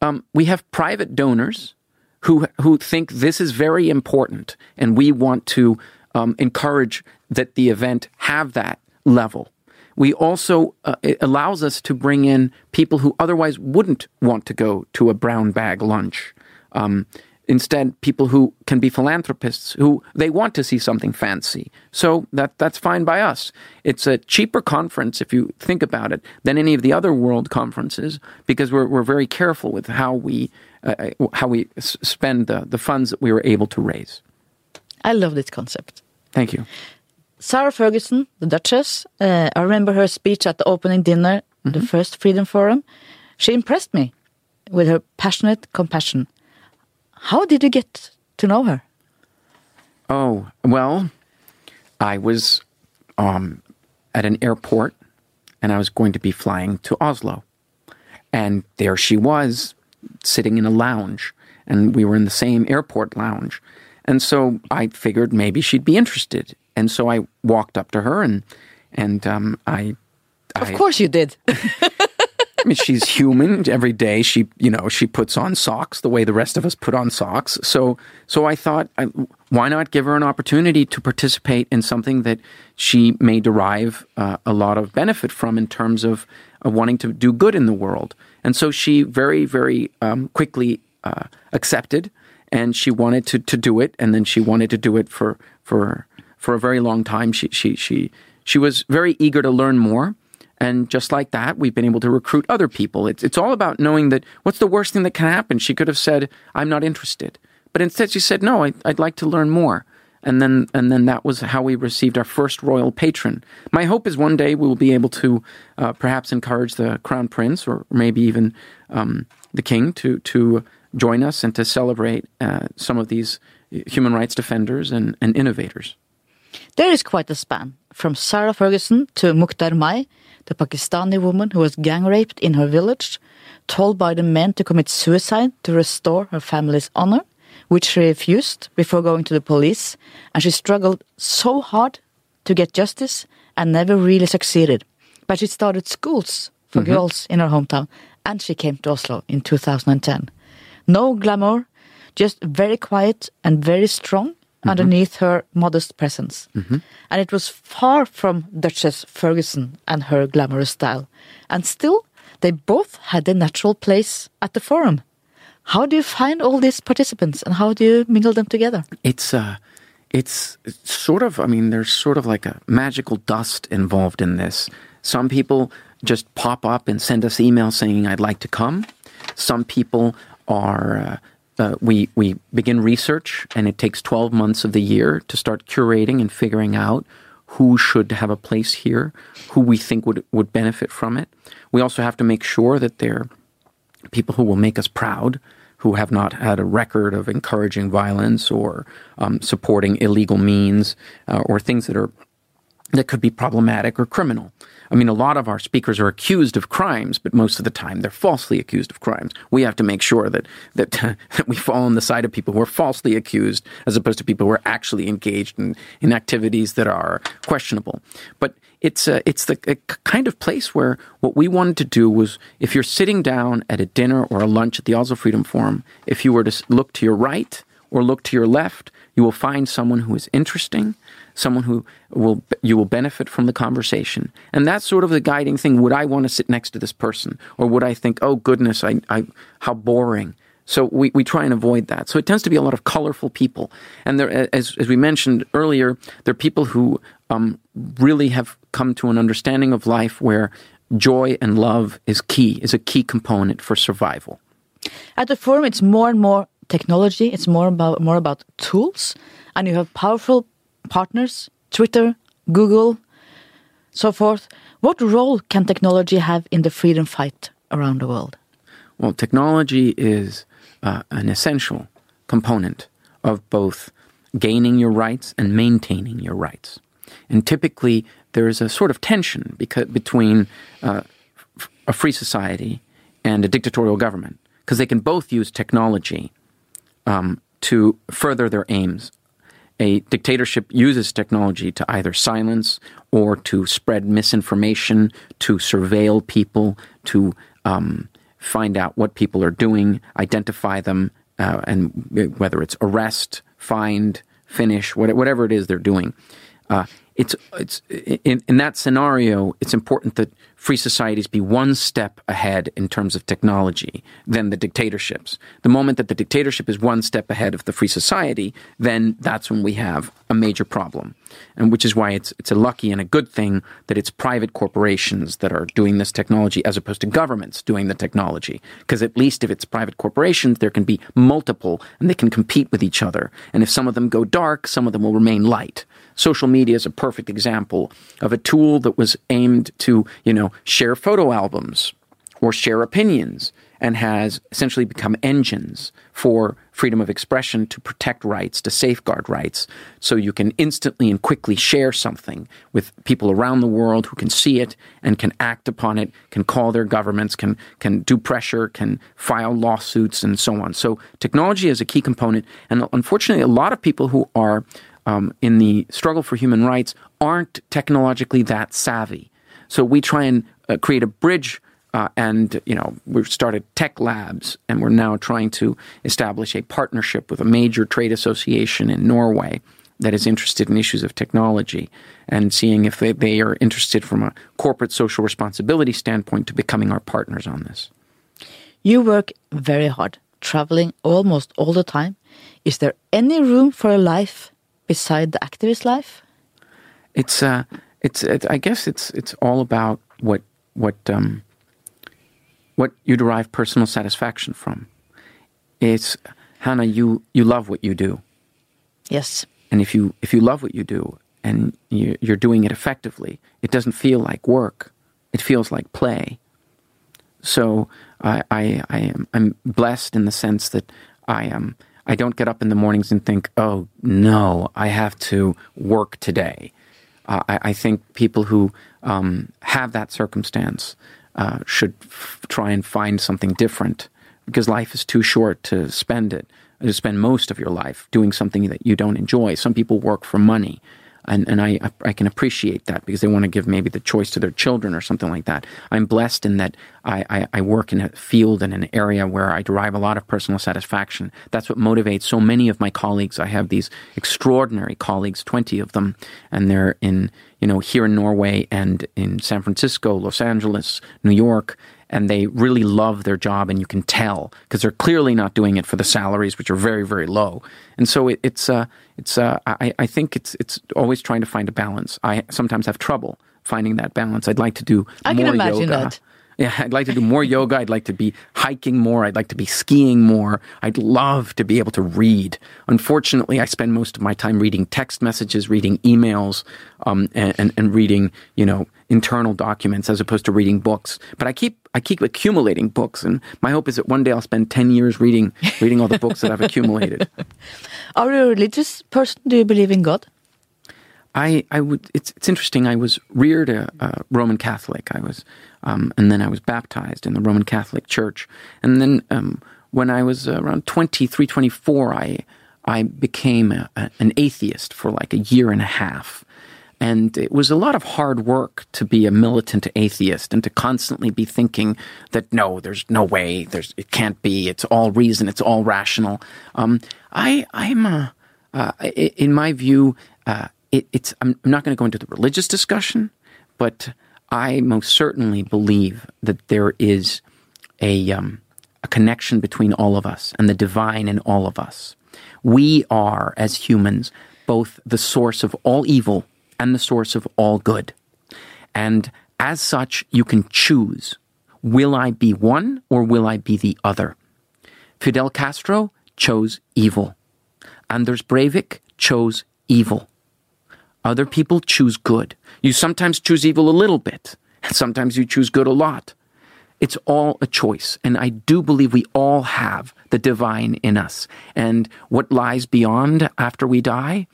um, we have private donors who who think this is very important, and we want to um, encourage that the event have that level. We also uh, it allows us to bring in people who otherwise wouldn't want to go to a brown bag lunch. Um, instead, people who can be philanthropists who they want to see something fancy. So that that's fine by us. It's a cheaper conference if you think about it than any of the other world conferences because we're we're very careful with how we uh, how we s- spend the the funds that we were able to raise. I love this concept. Thank you. Sarah Ferguson, the Duchess, uh, I remember her speech at the opening dinner, the first Freedom Forum. She impressed me with her passionate compassion. How did you get to know her? Oh, well, I was um, at an airport and I was going to be flying to Oslo. And there she was sitting in a lounge, and we were in the same airport lounge. And so I figured maybe she'd be interested. And so I walked up to her and and um, I Of course you did. [LAUGHS] I mean, she's human. Every day, she you know she puts on socks the way the rest of us put on socks. So so I thought, I, why not give her an opportunity to participate in something that she may derive uh, a lot of benefit from in terms of uh, wanting to do good in the world. And so she very very um, quickly uh, accepted, and she wanted to to do it, and then she wanted to do it for for for a very long time. She she she she was very eager to learn more. And just like that, we've been able to recruit other people. It's, it's all about knowing that what's the worst thing that can happen? She could have said, I'm not interested. But instead, she said, No, I, I'd like to learn more. And then, and then that was how we received our first royal patron. My hope is one day we will be able to uh, perhaps encourage the crown prince or maybe even um, the king to, to join us and to celebrate uh, some of these human rights defenders and, and innovators. There is quite a span from Sarah Ferguson to Mukhtar Mai, the Pakistani woman who was gang raped in her village, told by the men to commit suicide to restore her family's honor, which she refused before going to the police, and she struggled so hard to get justice and never really succeeded. But she started schools for girls in her hometown, and she came to Oslo in 2010. No glamour, just very quiet and very strong underneath her modest presence. And it was far from Duchess Ferguson and her glamorous style. And still, they both had their natural place at the forum. How do you find all these participants and how do you mingle them together? It's uh it's sort of I mean there's sort of like a magical dust involved in this. Some people just pop up and send us emails saying I'd like to come. Some people are uh, uh, we we begin research and it takes 12 months of the year to start curating and figuring out who should have a place here, who we think would would benefit from it. We also have to make sure that they're people who will make us proud, who have not had a record of encouraging violence or um, supporting illegal means uh, or things that are that could be problematic or criminal. I mean, a lot of our speakers are accused of crimes, but most of the time they're falsely accused of crimes. We have to make sure that that, [LAUGHS] that we fall on the side of people who are falsely accused, as opposed to people who are actually engaged in, in activities that are questionable. But it's a, it's the a kind of place where what we wanted to do was, if you're sitting down at a dinner or a lunch at the Oslo Freedom Forum, if you were to look to your right or look to your left, you will find someone who is interesting, someone who will you will benefit from the conversation. And that's sort of the guiding thing. Would I want to sit next to this person? Or would I think, oh goodness, I, I how boring. So we, we try and avoid that. So it tends to be a lot of colorful people. And there, as, as we mentioned earlier, there are people who um, really have come to an understanding of life where joy and love is key, is a key component for survival. At the forum, it's more and more technology. It's more about more about tools, and you have powerful partners: Twitter, Google, so forth. What role can technology have in the freedom fight around the world? Well, technology is uh, an essential component of both gaining your rights and maintaining your rights. And typically, there is a sort of tension because, between uh, a free society and a dictatorial government because they can both use technology um, to further their aims. A dictatorship uses technology to either silence or to spread misinformation, to surveil people, to um, find out what people are doing, identify them, uh, and whether it's arrest, find, finish, whatever it is they're doing. Uh, it's it's in, in that scenario, it's important that free societies be one step ahead in terms of technology than the dictatorships. The moment that the dictatorship is one step ahead of the free society, then that's when we have a major problem. And which is why it's it's a lucky and a good thing that it's private corporations that are doing this technology as opposed to governments doing the technology. Because at least if it's private corporations, there can be multiple and they can compete with each other. And if some of them go dark, some of them will remain light. Social media is a perfect example of a tool that was aimed to, you know, share photo albums or share opinions and has essentially become engines for freedom of expression to protect rights, to safeguard rights. So you can instantly and quickly share something with people around the world who can see it and can act upon it, can call their governments, can, can do pressure, can file lawsuits, and so on. So technology is a key component. And unfortunately, a lot of people who are um, in the struggle for human rights aren't technologically that savvy. So we try and uh, create a bridge. Uh, and you know we've started tech labs, and we're now trying to establish a partnership with a major trade association in Norway that is interested in issues of technology, and seeing if they, they are interested from a corporate social responsibility standpoint to becoming our partners on this. You work very hard, traveling almost all the time. Is there any room for a life beside the activist life? It's uh, it's it, I guess it's it's all about what what um, what you derive personal satisfaction from. It's Hannah, you you love what you do. Yes. And if you if you love what you do and you, you're doing it effectively, it doesn't feel like work. It feels like play. So I I, I am I'm blessed in the sense that I am. I don't get up in the mornings and think, oh, no, I have to work today. Uh, I, I, think people who um, have that circumstance uh, should f- try and find something different because life is too short to spend it, to spend most of your life doing something that you don't enjoy. Some people work for money and, and I, I can appreciate that because they want to give maybe the choice to their children or something like that. I'm blessed in that I, I, I, work in a field and an area where I derive a lot of personal satisfaction. That's what motivates so many of my colleagues. I have these extraordinary colleagues, 20 of them, and they're in, you know, here in Norway and in San Francisco, Los Angeles, New York, and they really love their job, and you can tell because they're clearly not doing it for the salaries, which are very, very low. And so it, it's, uh, it's, uh, I, I think it's, it's always trying to find a balance. I sometimes have trouble finding that balance. I'd like to do I more can imagine yoga. that. [LAUGHS] Yeah, I'd like to do more yoga. I'd like to be hiking more. I'd like to be skiing more. I'd love to be able to read. Unfortunately, I spend most of my time reading text messages, reading emails, um, and, and, and reading, you know, internal documents as opposed to reading books. But I keep I keep accumulating books, and my hope is that one day I'll spend ten years reading reading all the books that I've accumulated. [LAUGHS] Are you a religious person? Do you believe in God? I, I would. It's it's interesting. I was reared a, a Roman Catholic. I was, um, and then I was baptized in the Roman Catholic Church. And then um, when I was around 23, 24, I I became a, a, an atheist for like a year and a half. And it was a lot of hard work to be a militant atheist and to constantly be thinking that no, there's no way, there's it can't be, it's all reason, it's all rational. Um, I I'm uh, uh, in my view, uh, it, it's I'm not going to go into the religious discussion, but I most certainly believe that there is a um, a connection between all of us and the divine in all of us. We are, as humans, both the source of all evil and the source of all good. And as such, you can choose will I be one or will I be the other? Fidel Castro chose evil. Anders Breivik chose evil. Other people choose good. You sometimes choose evil a little bit, and sometimes you choose good a lot. It's all a choice. And I do believe we all have the divine in us. And what lies beyond after we die,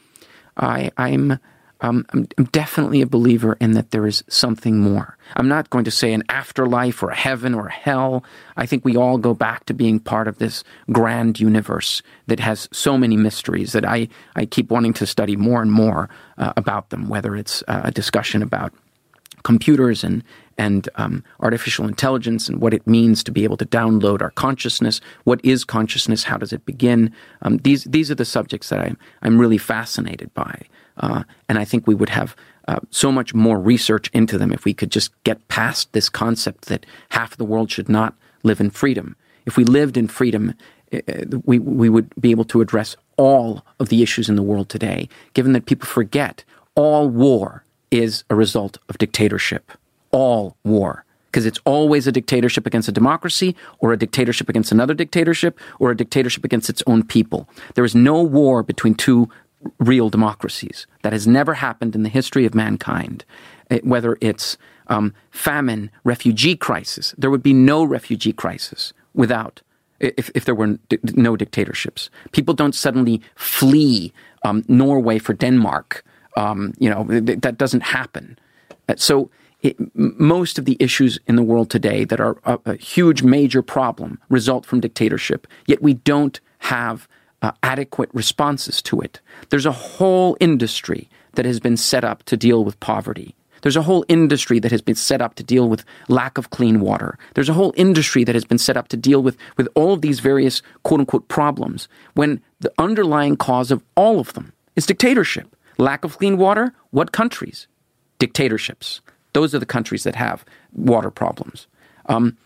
I, I'm, um, I'm, I'm definitely a believer in that there is something more. I'm not going to say an afterlife or a heaven or a hell. I think we all go back to being part of this grand universe that has so many mysteries that I, I keep wanting to study more and more uh, about them, whether it's uh, a discussion about computers and and um, artificial intelligence and what it means to be able to download our consciousness. What is consciousness? How does it begin? Um, these these are the subjects that I'm I'm really fascinated by, uh, and I think we would have. Uh, so much more research into them if we could just get past this concept that half the world should not live in freedom. If we lived in freedom, uh, we, we would be able to address all of the issues in the world today, given that people forget all war is a result of dictatorship. All war. Because it's always a dictatorship against a democracy, or a dictatorship against another dictatorship, or a dictatorship against its own people. There is no war between two real democracies. That has never happened in the history of mankind. It, whether it's um, famine, refugee crisis, there would be no refugee crisis without if, if there were no dictatorships. People don't suddenly flee um, Norway for Denmark um, you know, that doesn't happen. Uh, so it, most of the issues in the world today that are a, a, huge, major problem result from dictatorship. Yet we don't have uh, adequate responses to it. There's a whole industry that has been set up to deal with poverty. There's a whole industry that has been set up to deal with lack of clean water. There's a whole industry that has been set up to deal with, with all of these various quote unquote problems when the underlying cause of all of them is dictatorship. Lack of clean water? What countries? Dictatorships. Those are the countries that have water problems. Um,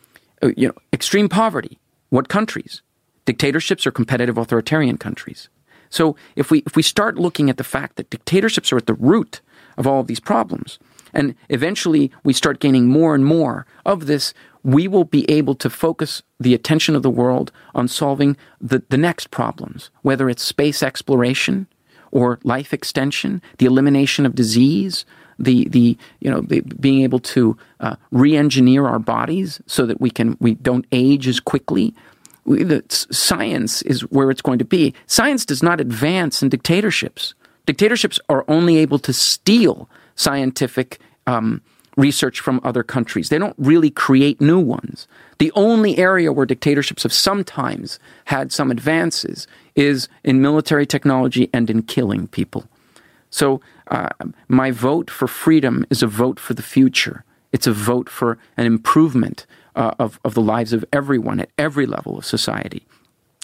uh, you know, extreme poverty. What countries? Dictatorships or competitive authoritarian countries. So if we if we start looking at the fact that dictatorships are at the root of all of these problems, and eventually we start gaining more and more of this, we will be able to focus the attention of the world on solving the, the next problems, whether it's space exploration, or life extension, the elimination of disease, the the you know the, being able to uh, re-engineer our bodies so that we can we don't age as quickly. Science is where it's going to be. Science does not advance in dictatorships. Dictatorships are only able to steal scientific um, research from other countries. They don't really create new ones. The only area where dictatorships have sometimes had some advances is in military technology and in killing people. So, uh, my vote for freedom is a vote for the future. It's a vote for an improvement uh, of, of the lives of everyone at every level of society.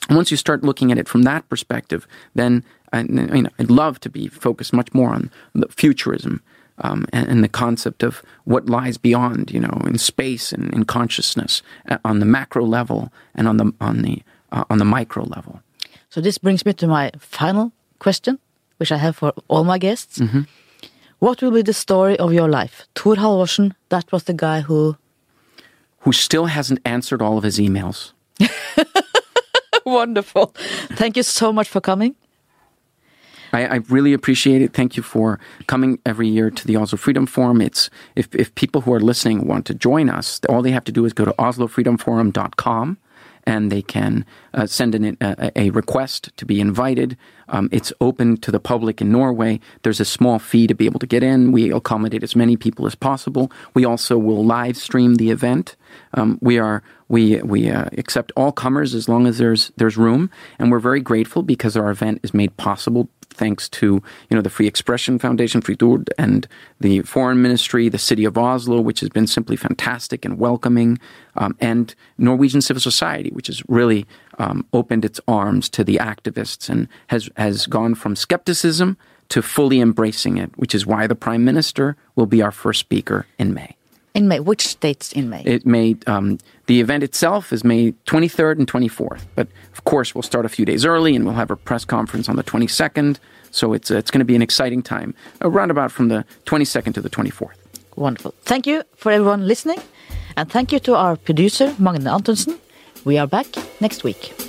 And once you start looking at it from that perspective, then I, you know, I'd love to be focused much more on the futurism um, and, and, the concept of what lies beyond, you know, in space and in consciousness uh, on the macro level and on the on the uh, on the micro level. So this brings me to my final question, which I have for all my guests. Mm -hmm. What will be the story of your life? Thor Halvorssen, that was the guy who who still hasn't answered all of his emails. [LAUGHS] Wonderful. Thank you so much for coming. I, I, really appreciate it. Thank you for coming every year to the Oslo Freedom Forum. It's if, if people who are listening want to join us, all they have to do is go to oslofreedomforum.com and they can uh, send in a, a, request to be invited. Um, it's open to the public in Norway. There's a small fee to be able to get in. We accommodate as many people as possible. We also will live stream the event. Um, we are we we uh, accept all comers as long as there's there's room, and we're very grateful because our event is made possible thanks to you know the Free Expression Foundation, Fritt Ord, and the Foreign Ministry, the City of Oslo, which has been simply fantastic and welcoming, um, and Norwegian civil society, which has really um, opened its arms to the activists and has has gone from skepticism to fully embracing it, which is why the Prime Minister will be our first speaker in May. In May, which dates in May? It may um, the event itself is May 23rd and 24th, but of course we'll start a few days early and we'll have a press conference on the 22nd. So it's uh, it's going to be an exciting time, around about from the 22nd to the 24th. Wonderful. Thank you for everyone listening, and thank you to our producer Magne Antonsen. We are back next week.